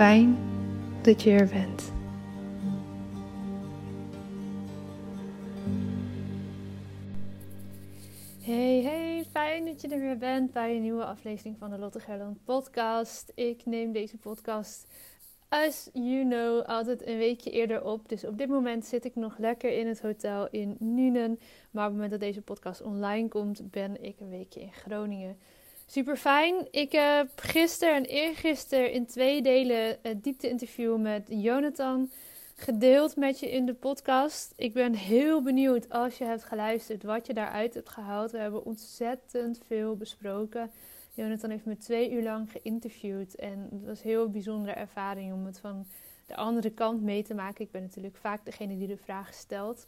Fijn dat je er bent. Hey, hey, fijn dat je er weer bent bij een nieuwe aflevering van de Lotte Gerland podcast. Ik neem deze podcast, as you know, altijd een weekje eerder op. Dus op dit moment zit ik nog lekker in het hotel in Nuenen. Maar op het moment dat deze podcast online komt, ben ik een weekje in Groningen. Super fijn. Ik heb gisteren en eergisteren in twee delen het diepte-interview met Jonathan gedeeld met je in de podcast. Ik ben heel benieuwd als je hebt geluisterd wat je daaruit hebt gehaald. We hebben ontzettend veel besproken. Jonathan heeft me twee uur lang geïnterviewd en het was een heel bijzondere ervaring om het van de andere kant mee te maken. Ik ben natuurlijk vaak degene die de vraag stelt.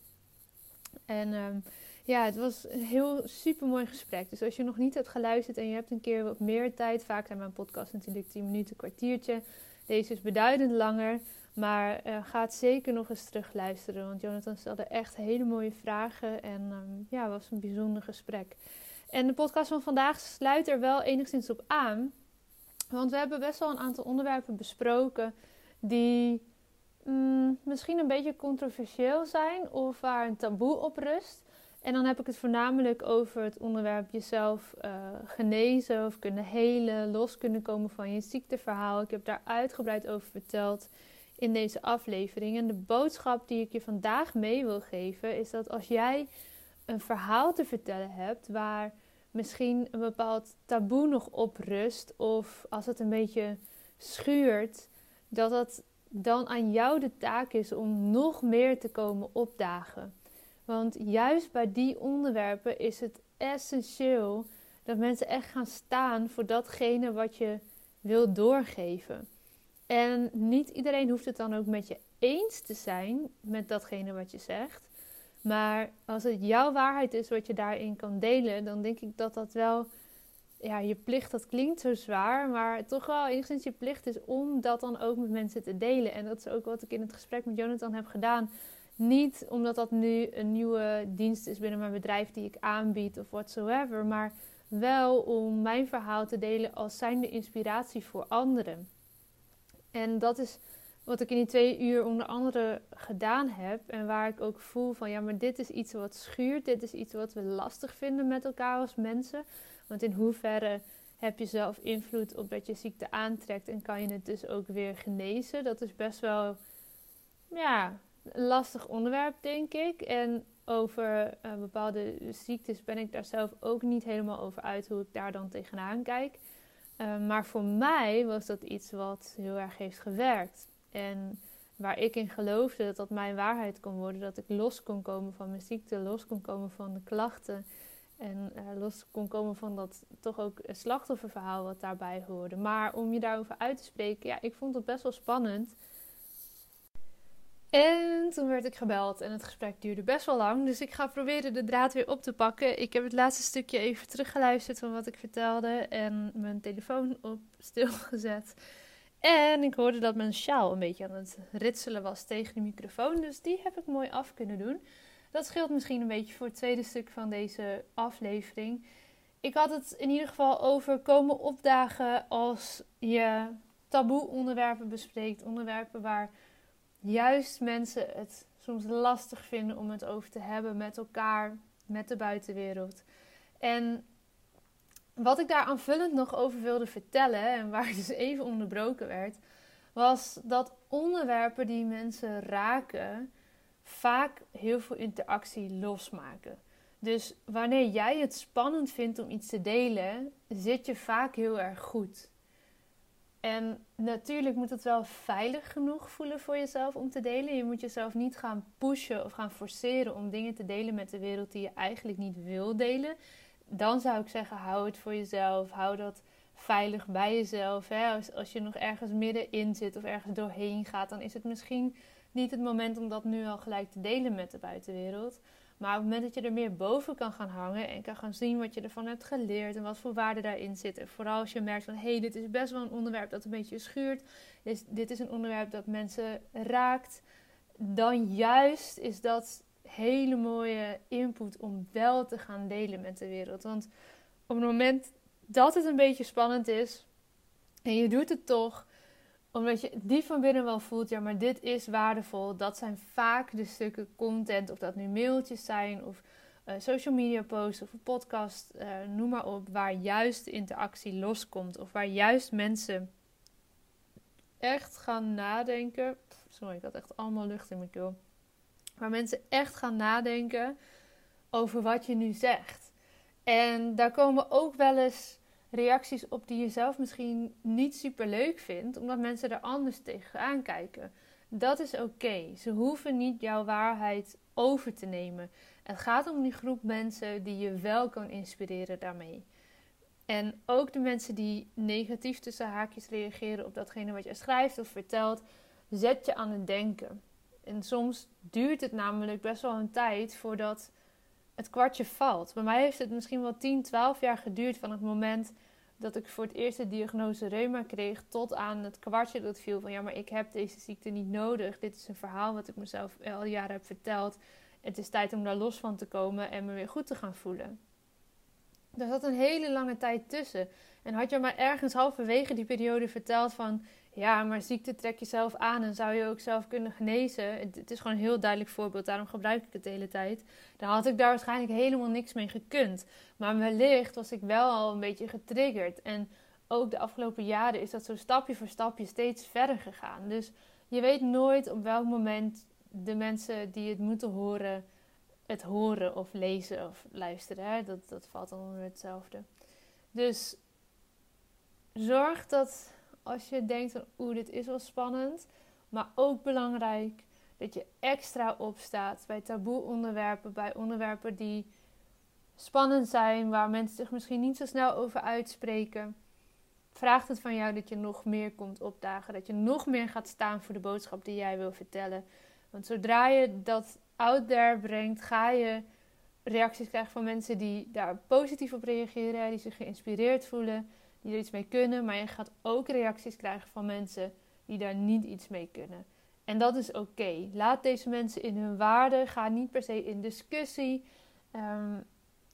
En ehm, ja, het was een heel super mooi gesprek. Dus als je nog niet hebt geluisterd en je hebt een keer wat meer tijd, vaak zijn mijn podcast natuurlijk 10 minuten, kwartiertje. Deze is beduidend langer. Maar uh, ga het zeker nog eens terug luisteren. Want Jonathan stelde echt hele mooie vragen. En um, ja, het was een bijzonder gesprek. En de podcast van vandaag sluit er wel enigszins op aan. Want we hebben best wel een aantal onderwerpen besproken die mm, misschien een beetje controversieel zijn of waar een taboe op rust. En dan heb ik het voornamelijk over het onderwerp jezelf uh, genezen of kunnen helen, los kunnen komen van je ziekteverhaal. Ik heb daar uitgebreid over verteld in deze aflevering. En de boodschap die ik je vandaag mee wil geven is dat als jij een verhaal te vertellen hebt waar misschien een bepaald taboe nog op rust of als het een beetje schuurt, dat dat dan aan jou de taak is om nog meer te komen opdagen. Want juist bij die onderwerpen is het essentieel dat mensen echt gaan staan voor datgene wat je wil doorgeven. En niet iedereen hoeft het dan ook met je eens te zijn met datgene wat je zegt. Maar als het jouw waarheid is wat je daarin kan delen, dan denk ik dat dat wel ja, je plicht, dat klinkt zo zwaar, maar toch wel enigszins je plicht is om dat dan ook met mensen te delen. En dat is ook wat ik in het gesprek met Jonathan heb gedaan. Niet omdat dat nu een nieuwe dienst is binnen mijn bedrijf die ik aanbied of whatsoever, maar wel om mijn verhaal te delen als zijnde inspiratie voor anderen. En dat is wat ik in die twee uur onder andere gedaan heb. En waar ik ook voel van ja, maar dit is iets wat schuurt. Dit is iets wat we lastig vinden met elkaar als mensen. Want in hoeverre heb je zelf invloed op dat je ziekte aantrekt en kan je het dus ook weer genezen? Dat is best wel ja, een lastig onderwerp, denk ik. En over uh, bepaalde ziektes ben ik daar zelf ook niet helemaal over uit hoe ik daar dan tegenaan kijk. Uh, maar voor mij was dat iets wat heel erg heeft gewerkt. En waar ik in geloofde dat dat mijn waarheid kon worden. Dat ik los kon komen van mijn ziekte, los kon komen van de klachten. En uh, los kon komen van dat toch ook slachtofferverhaal wat daarbij hoorde. Maar om je daarover uit te spreken, ja, ik vond het best wel spannend. En toen werd ik gebeld en het gesprek duurde best wel lang. Dus ik ga proberen de draad weer op te pakken. Ik heb het laatste stukje even teruggeluisterd van wat ik vertelde en mijn telefoon op stil gezet. En ik hoorde dat mijn sjaal een beetje aan het ritselen was tegen de microfoon. Dus die heb ik mooi af kunnen doen. Dat scheelt misschien een beetje voor het tweede stuk van deze aflevering. Ik had het in ieder geval over komen opdagen als je taboe onderwerpen bespreekt. Onderwerpen waar juist mensen het soms lastig vinden om het over te hebben met elkaar, met de buitenwereld. En wat ik daar aanvullend nog over wilde vertellen, en waar dus even onderbroken werd, was dat onderwerpen die mensen raken vaak heel veel interactie losmaken. Dus wanneer jij het spannend vindt om iets te delen, zit je vaak heel erg goed. En natuurlijk moet het wel veilig genoeg voelen voor jezelf om te delen. Je moet jezelf niet gaan pushen of gaan forceren om dingen te delen met de wereld die je eigenlijk niet wil delen. Dan zou ik zeggen, hou het voor jezelf. Hou dat veilig bij jezelf. Hè? Als, als je nog ergens middenin zit of ergens doorheen gaat, dan is het misschien niet het moment om dat nu al gelijk te delen met de buitenwereld. Maar op het moment dat je er meer boven kan gaan hangen en kan gaan zien wat je ervan hebt geleerd en wat voor waarde daarin zit. En vooral als je merkt van hé, hey, dit is best wel een onderwerp dat een beetje schuurt. Dit, dit is een onderwerp dat mensen raakt. Dan juist is dat hele mooie input om wel te gaan delen met de wereld. Want op het moment dat het een beetje spannend is en je doet het toch, omdat je die van binnen wel voelt, ja, maar dit is waardevol. Dat zijn vaak de stukken content, of dat nu mailtjes zijn, of uh, social media posts, of een podcast, uh, noem maar op, waar juist interactie loskomt. Of waar juist mensen echt gaan nadenken. Sorry, ik had echt allemaal lucht in mijn keel. Waar mensen echt gaan nadenken over wat je nu zegt. En daar komen ook wel eens reacties op die je zelf misschien niet super leuk vindt, omdat mensen er anders tegenaan kijken. Dat is oké. Ze hoeven niet jouw waarheid over te nemen. Het gaat om die groep mensen die je wel kan inspireren daarmee. En ook de mensen die negatief tussen haakjes reageren op datgene wat je schrijft of vertelt, zet je aan het denken. En soms duurt het namelijk best wel een tijd voordat het kwartje valt. Bij mij heeft het misschien wel 10, 12 jaar geduurd van het moment dat ik voor het eerst de diagnose reuma kreeg, tot aan het kwartje dat viel van ja, maar ik heb deze ziekte niet nodig. Dit is een verhaal wat ik mezelf al jaren heb verteld. Het is tijd om daar los van te komen en me weer goed te gaan voelen. Er zat een hele lange tijd tussen. En had je maar ergens halverwege die periode verteld van ja, maar ziekte trek je zelf aan en zou je ook zelf kunnen genezen. Het, is gewoon een heel duidelijk voorbeeld, daarom gebruik ik het de hele tijd. Dan had ik daar waarschijnlijk helemaal niks mee gekund. Maar wellicht was ik wel al een beetje getriggerd. En ook de afgelopen jaren is dat zo stapje voor stapje steeds verder gegaan. Dus je weet nooit op welk moment de mensen die het moeten horen, het horen of lezen of luisteren. Dat, dat valt dan onder hetzelfde. Dus zorg dat als je denkt van oeh, dit is wel spannend. Maar ook belangrijk dat je extra opstaat bij taboe onderwerpen, bij onderwerpen die spannend zijn, waar mensen zich misschien niet zo snel over uitspreken. Vraagt het van jou dat je nog meer komt opdagen, dat je nog meer gaat staan voor de boodschap die jij wil vertellen. Want zodra je dat out there brengt, ga je reacties krijgen van mensen die daar positief op reageren, die zich geïnspireerd voelen die er iets mee kunnen, maar je gaat ook reacties krijgen van mensen die daar niet iets mee kunnen. En dat is oké. Laat deze mensen in hun waarde. Ga niet per se in discussie. Ehm,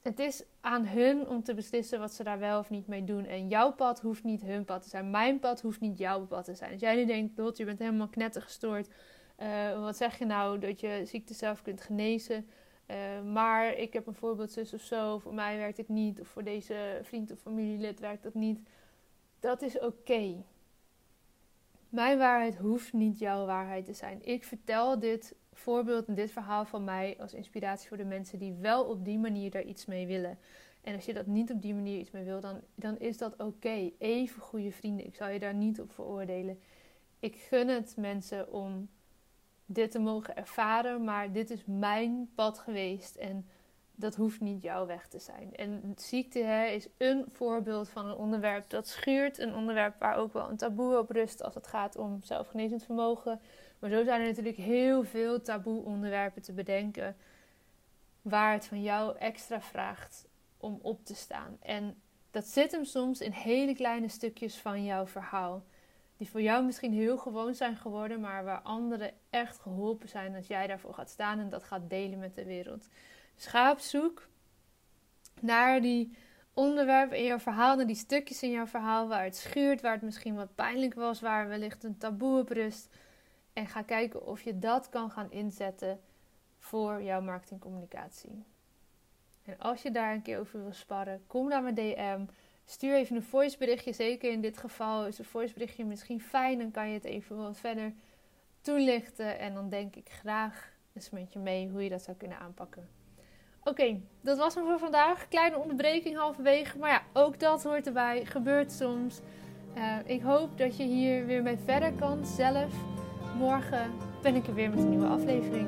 het is aan hun om te beslissen wat ze daar wel of niet mee doen. En jouw pad hoeft niet hun pad te zijn. Mijn pad hoeft niet jouw pad te zijn. Als jij nu denkt, Lot, je bent helemaal knettergestoord. Uh, wat zeg je nou dat je ziekte zelf kunt genezen? Uh, maar ik heb een voorbeeld zus of zo. Voor mij werkt het niet. Of voor deze vriend of familielid werkt dat niet. Dat is oké. Mijn waarheid hoeft niet jouw waarheid te zijn. Ik vertel dit voorbeeld en dit verhaal van mij als inspiratie voor de mensen die wel op die manier daar iets mee willen. En als je dat niet op die manier iets mee wil, dan, dan is dat oké. Even goede vrienden. Ik zal je daar niet op veroordelen. Ik gun het mensen om dit te mogen ervaren, maar dit is mijn pad geweest en dat hoeft niet jouw weg te zijn. En ziekte hè, is een voorbeeld van een onderwerp dat schuurt. Een onderwerp waar ook wel een taboe op rust als het gaat om zelfgenezend vermogen. Maar zo zijn er natuurlijk heel veel taboe onderwerpen te bedenken waar het van jou extra vraagt om op te staan. En dat zit hem soms in hele kleine stukjes van jouw verhaal. Die voor jou misschien heel gewoon zijn geworden, maar waar anderen echt geholpen zijn als jij daarvoor gaat staan en dat gaat delen met de wereld. Dus zoek naar die onderwerpen in jouw verhaal, naar die stukjes in jouw verhaal waar het schuurt, waar het misschien wat pijnlijk was, waar wellicht een taboe op rust. En ga kijken of je dat kan gaan inzetten voor jouw marketingcommunicatie. En als je daar een keer over wil sparren, kom naar mijn DM. Stuur even een voiceberichtje. Zeker in dit geval is een voiceberichtje misschien fijn. Dan kan je het even wat verder toelichten. En dan denk ik graag eens met je mee hoe je dat zou kunnen aanpakken. Oké, dat was hem voor vandaag. Kleine onderbreking halverwege. Maar ja, ook dat hoort erbij. Gebeurt soms. Uh, ik hoop dat je hier weer mee verder kan zelf. Morgen ben ik er weer met een nieuwe aflevering.